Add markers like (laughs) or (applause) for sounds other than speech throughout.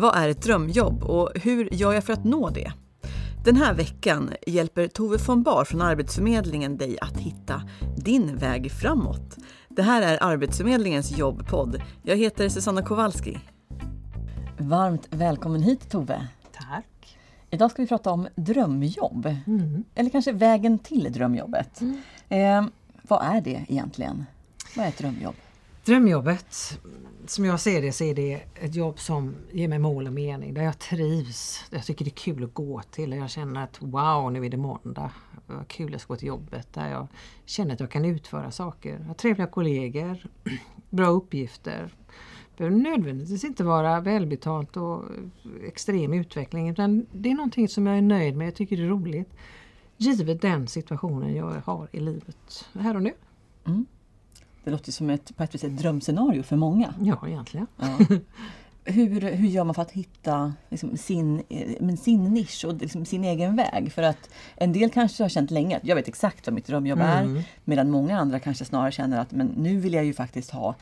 Vad är ett drömjobb och hur gör jag för att nå det? Den här veckan hjälper Tove von Bar från Arbetsförmedlingen dig att hitta din väg framåt. Det här är Arbetsförmedlingens jobbpodd. Jag heter Susanna Kowalski. Varmt välkommen hit Tove. Tack. Idag ska vi prata om drömjobb. Mm. Eller kanske vägen till drömjobbet. Mm. Eh, vad är det egentligen? Vad är ett drömjobb? Drömjobbet, som jag ser det, så är det ett jobb som ger mig mål och mening. Där jag trivs, där jag tycker det är kul att gå till. Där jag känner att wow, nu är det måndag. Vad kul att gå till jobbet. Där jag känner att jag kan utföra saker. Jag har trevliga kollegor, (clears throat) bra uppgifter. Det behöver nödvändigtvis inte vara välbetalt och extrem utveckling. Utan det är någonting som jag är nöjd med. Jag tycker det är roligt. Givet den situationen jag har i livet här och nu. Mm. Det låter som ett, på ett ett drömscenario för många. Ja, egentligen. Ja. Hur, hur gör man för att hitta liksom, sin, men sin nisch och liksom, sin egen väg? För att en del kanske har känt länge att jag vet exakt vad mitt drömjobb mm. är. Medan många andra kanske snarare känner att men nu vill jag ju faktiskt ha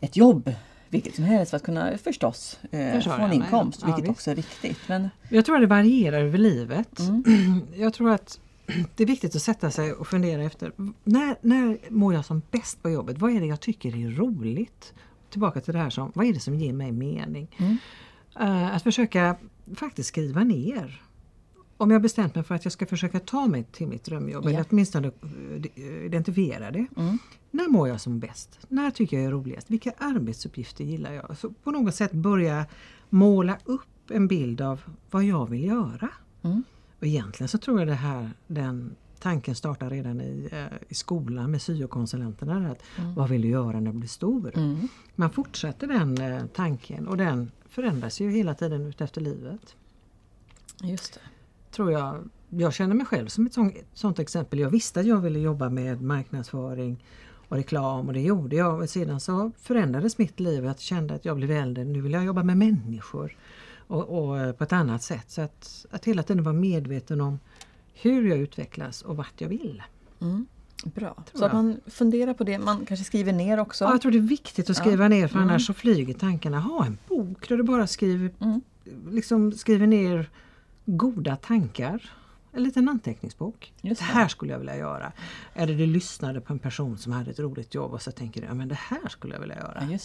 ett jobb vilket som helst för att kunna förstås eh, få en inkomst, ja, vilket ja, också är viktigt. Men... Jag tror att det varierar över livet. Mm. (clears throat) Jag tror att det är viktigt att sätta sig och fundera efter när, när mår jag som bäst på jobbet? Vad är det jag tycker är roligt? Tillbaka till det här som, vad är det som ger mig mening? Mm. Uh, att försöka faktiskt skriva ner. Om jag bestämt mig för att jag ska försöka ta mig till mitt drömjobb ja. eller åtminstone eh, identifiera det. Mm. När mår jag som bäst? När tycker jag är roligast? Vilka arbetsuppgifter gillar jag? Så på något sätt börja måla upp en bild av vad jag vill göra. Mm. Och egentligen så tror jag det här, den tanken startar redan i, eh, i skolan med syokonsulenterna. mm. Vad vill du göra när du blir stor? Mm. Man fortsätter den eh, tanken och den förändras ju hela tiden utefter livet. Just det. Tror jag. Jag känner mig själv som ett sånt, sånt exempel. Jag visste att jag ville jobba med marknadsföring och reklam och det gjorde jag. Sedan så förändrades mitt liv. Jag kände att jag blev äldre. Nu vill jag jobba med människor och, och, eh, på ett annat sätt. Så att, att hela tiden vara medveten om hur jag utvecklas och vart jag vill. Mm. Bra. så att man funderar på det, man kanske skriver ner också? Ja, jag tror det är viktigt att skriva ja. ner för mm. annars så flyger tankarna. Ha en bok där du bara skriver, mm. liksom skriver ner goda tankar. En liten anteckningsbok. Just det. det här skulle jag vilja göra. Eller du lyssnade på en person som hade ett roligt jobb och så tänker du, ja det här skulle jag vilja göra. Ja,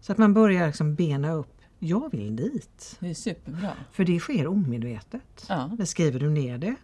så att man börjar liksom bena upp jag vill dit. Det är superbra. För det sker omedvetet. Ja. Men skriver du ner det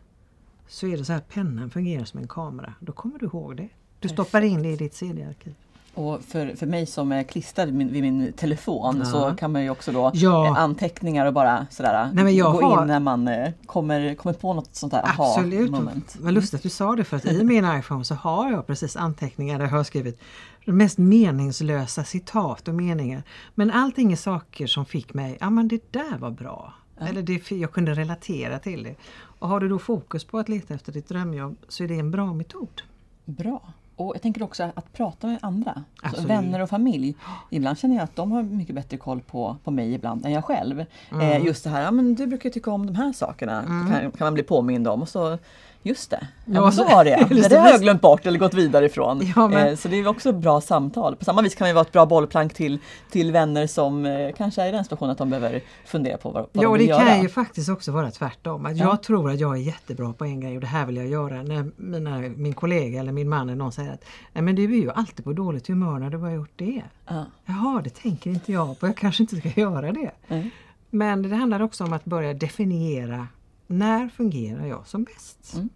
så är det så här pennan fungerar som en kamera. Då kommer du ihåg det. Du Perfekt. stoppar in det i ditt CD-arkiv. Och för, för mig som är klistrad vid min, vid min telefon ja. så kan man ju också då ja. Eh, anteckningar och bara sådär Nej, gå har... in när man eh, kommer, kommer på något sånt där aha-moment. Vad lustigt att du sa det för att i (laughs) min iPhone så har jag precis anteckningar där jag har skrivit de mest meningslösa citat och meningar. Men allting är saker som fick mig, ja men det där var bra. Ja. Eller det, jag kunde relatera till det. Och har du då fokus på att leta efter ditt drömjobb så är det en bra metod. Bra. Och jag tänker också att prata med andra, alltså vänner och familj. Ibland känner jag att de har mycket bättre koll på, på mig ibland än jag själv. Mm. Eh, just det här, ja, men du brukar tycka om de här sakerna, mm. kan, kan man bli påmind om. Och så Just det, ja, ja så var det. (laughs) det, det har jag glömt bort eller gått vidare ifrån. Ja, men... eh, så det är också bra samtal. På samma vis kan det vara ett bra bollplank till, till vänner som eh, kanske är i den situationen att de behöver fundera på vad, vad ja, de vill göra. Ja, det kan ju faktiskt också vara tvärtom. Att Jag tror att jag är jättebra på en grej och det här vill jag göra. När mina, min kollega eller min man eller någon säger att Nej, men du är ju alltid på dåligt humör när du har gjort det. Ja. Jaha, det tänker inte jag på. Jag kanske inte ska (laughs) göra det. Mm. Men det handlar också om att börja definiera när fungerar jag som bäst? Mm.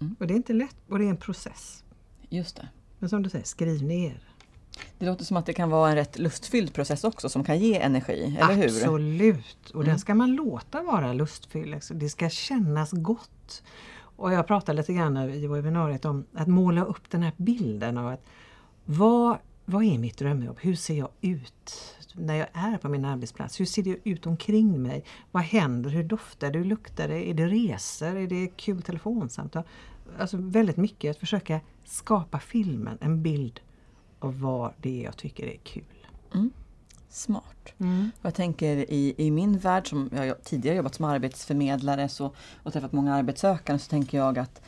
Mm. Och det är inte lätt och det är en process. Just det. Men som du säger, skriv ner. Det låter som att det kan vara en rätt lustfylld process också som kan ge energi, eller hur? Absolut! Och mm. den ska man låta vara lustfylld. Det ska kännas gott. Och jag pratade lite grann i webbinariet om att måla upp den här bilden av att vad, vad är mitt drömjobb? Hur ser jag ut? När jag är på min arbetsplats? Hur ser det ut omkring mig? Vad händer? Hur doftar det? Hur luktar det? Är det resor? Är det kul telefonsamtal? Alltså väldigt mycket att försöka skapa filmen, en bild av vad det är jag tycker är kul. Mm. Smart. Mm. Jag tänker i, i min värld, som jag tidigare jobbat som arbetsförmedlare så, och träffat många arbetssökande, så tänker jag att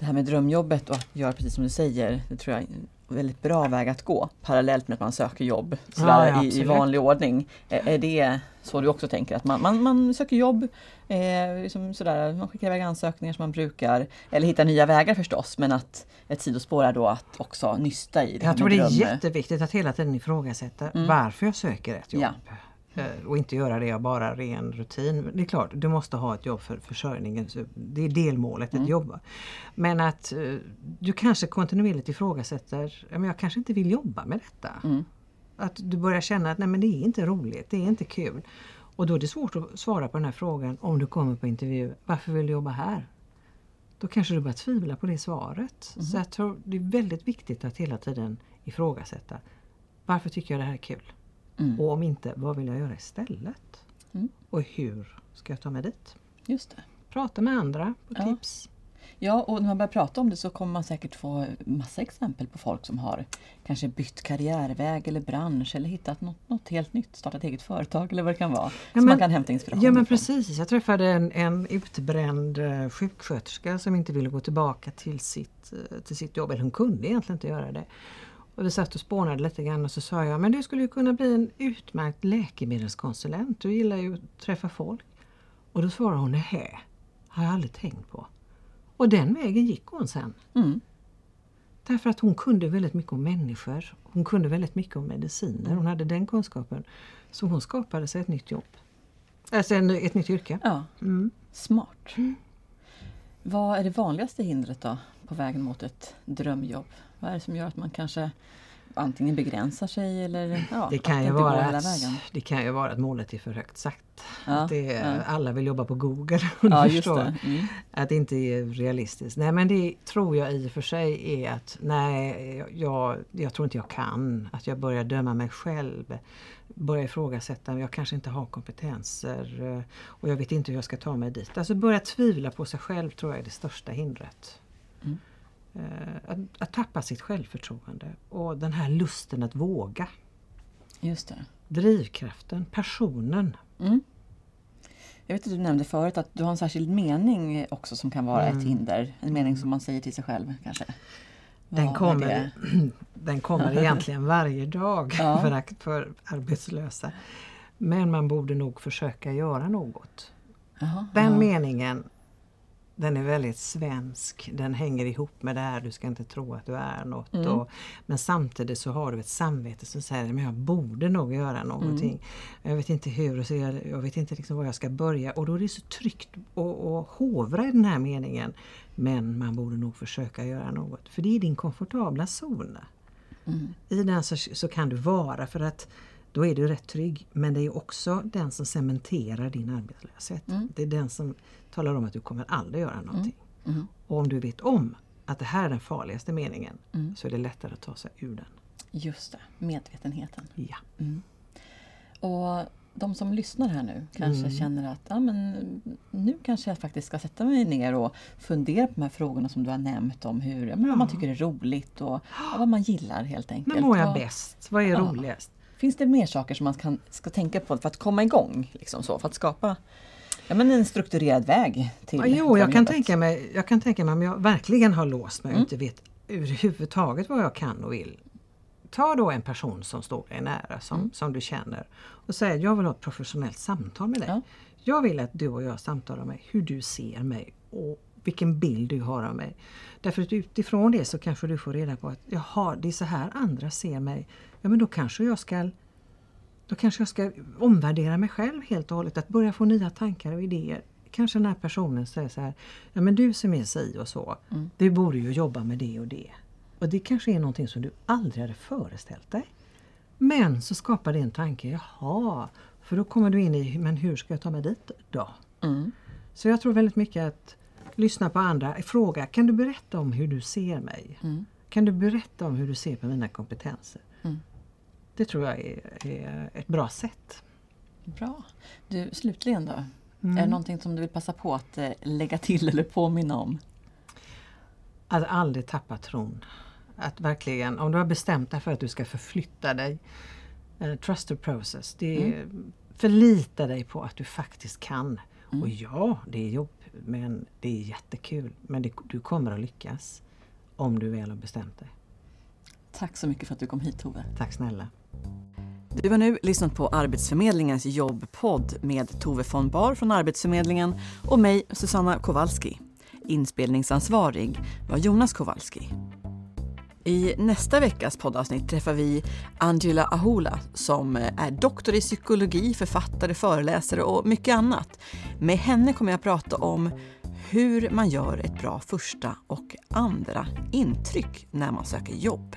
det här med drömjobbet och att göra precis som du säger, det tror jag väldigt bra väg att gå parallellt med att man söker jobb sådär, ja, i, i, vanlig ordning. Är, är, det så du också tänker? Att man, man, man söker jobb, eh, liksom sådär, man skickar iväg ansökningar som man brukar, eller hittar nya vägar förstås, men att ett sidospår är då att också nysta i det. Jag tror det är jätteviktigt att hela tiden ifrågasätta mm. varför jag söker ett jobb. Ja. Eh, och inte göra det av bara ren rutin. Det är klart, du måste ha ett jobb för försörjningen. Det är delmålet, mm. ett jobb. Men att eh, du kanske kontinuerligt ifrågasätter, men jag kanske inte vill jobba med detta. Mm. Att du börjar känna att nej men det är inte roligt, det är inte kul. Och då är det svårt att svara på den här frågan om du kommer på intervju. Varför vill du jobba här? Då kanske du börjar tvivla på det svaret. Mm. Så jag tror det är väldigt viktigt att hela tiden ifrågasätta. Varför tycker jag det här är kul? Mm. Och om inte, vad vill jag göra istället? Mm. Och hur ska jag ta mig dit? Just det. Prata med andra, på ja. tips. Ja, och när man börjar prata om det så kommer man säkert få massa exempel på folk som har kanske bytt karriärväg eller bransch eller hittat något, något helt nytt, startat eget företag eller vad det kan vara. Ja, som man kan hämta inspiration Ja men ifrån. precis, jag träffade en, en utbränd eh, sjuksköterska som inte ville gå tillbaka till sitt, eh, till sitt jobb, eller hon kunde egentligen inte göra det. Och vi satt och spånade lite grann och så sa jag, men du skulle ju kunna bli en utmärkt läkemedelskonsulent. Du gillar ju att träffa folk. Och då svarade hon, nej, har jag aldrig tänkt på. Och den vägen gick hon sen. Mm. Därför att hon kunde väldigt mycket om människor. Hon kunde väldigt mycket om mediciner. Hon hade den kunskapen. Så hon skapade sig ett nytt jobb. Alltså ett nytt yrke. Ja, mm. Smart. Mm. Vad är det vanligaste hindret då på vägen mot ett drömjobb? Vad är det som gör att man kanske antingen begränsar sig eller ja, det, kan ju vara att, det kan ju vara att målet är för högt sagt. Ja, att det, ja. Alla vill jobba på Google. (laughs) Ja, förstår. Mm. Att det inte är realistiskt. Nej men det tror jag i och för sig är att nej, jag, jag tror inte jag kan. Att jag börjar döma mig själv. Börjar ifrågasätta, jag kanske inte har kompetenser och jag vet inte hur jag ska ta mig dit. Alltså börja tvivla på sig själv tror jag är det största hindret. Mm. Eh, att, att, tappa sitt självförtroende och den här lusten att våga. Just det. Drivkraften, passionen. Mm. Jag vet att du nämnde förut att du har en särskild mening också som kan vara mm. ett hinder. En mening som man säger till sig själv kanske. Den kommer, (clears throat) den kommer egentligen (laughs) varje dag ja. (laughs) för, för arbetslösa. Men man borde nog försöka göra något. Aha, den aha. meningen den är väldigt svensk. Den hänger ihop med det här, du ska inte tro att du är något. Mm. Och, men samtidigt så har du ett samvete som säger att jag borde nog göra någonting. Mm. Jag vet inte hur, så jag, jag vet inte liksom var jag ska börja. Och då är det så tryggt att hovra i den här meningen. Men man borde nog försöka göra något. För det är din komfortabla zon. Mm. I den så, så kan du vara för att då är du rätt trygg. Men det är också den som cementerar din arbetslöshet. Mm. Det är den som talar om att du kommer aldrig göra någonting. Mm. Mm. Och om du vet om att det här är den farligaste meningen mm. så är det lättare att ta sig ur den. Just det, medvetenheten. Ja. Mm. Och de som lyssnar här nu kanske mm. känner att ja, men, nu kanske jag faktiskt ska sätta mig ner och fundera på de här frågorna som du har nämnt om hur, ja. vad man tycker är roligt och ja, (gasps) vad man gillar helt enkelt. Men mår jag bäst? Vad är roligast? Finns det mer saker som man kan, ska tänka på för att komma igång? Liksom så, för att skapa ja, men en strukturerad väg till ja, Jo, jag kan, tänka mig, jag kan tänka mig om jag verkligen har låst mig och mm. inte vet överhuvudtaget vad jag kan och vill. Ta då en person som står dig nära, som, mm. som du känner och säg jag vill ha ett professionellt samtal med dig. Ja. Jag vill att du och jag samtalar med hur du ser mig och vilken bild du har av mig. Därför att utifrån det så kanske du får reda på att jaha, det är så här andra ser mig. Ja men då kanske jag ska då kanske jag ska omvärdera mig själv helt och hållet. Att börja få nya tankar och idéer. Kanske den här personen säger så här, ja men du som är si och så, mm. du borde ju jobba med det och det. Och det kanske är någonting som du aldrig hade föreställt dig. Men så skapar det en tanke, jaha, för då kommer du in i, men hur ska jag ta mig dit då? Mm. Så jag tror väldigt mycket att lyssna på andra, fråga, kan du berätta om hur du ser mig? Mm. Kan du berätta om hur du ser på mina kompetenser? Mm. Det tror jag är, är ett bra sätt. Bra. Du, slutligen då? Mm. Är det någonting som du vill passa på att eh, lägga till eller påminna om? Att aldrig tappa tron. Att verkligen, om du har bestämt dig för att du ska förflytta dig, uh, trust the process. Det är, mm. Förlita dig på att du faktiskt kan. Mm. Och ja, det är jobb, men det är jättekul. Men det, du kommer att lyckas om du väl har bestämt dig. Tack så mycket för att du kom hit Tove. Tack snälla. Du har nu lyssnat på Arbetsförmedlingens jobbpodd med Tove von Bar från Arbetsförmedlingen och mig, Susanna Kowalski. Inspelningsansvarig var Jonas Kowalski. I nästa veckas poddavsnitt träffar vi Angela Ahola som eh, är doktor i psykologi, författare, föreläsare och mycket annat. Med henne kommer jag att prata om hur man gör ett bra första och andra intryck när man söker jobb.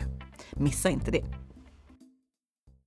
Missa inte det!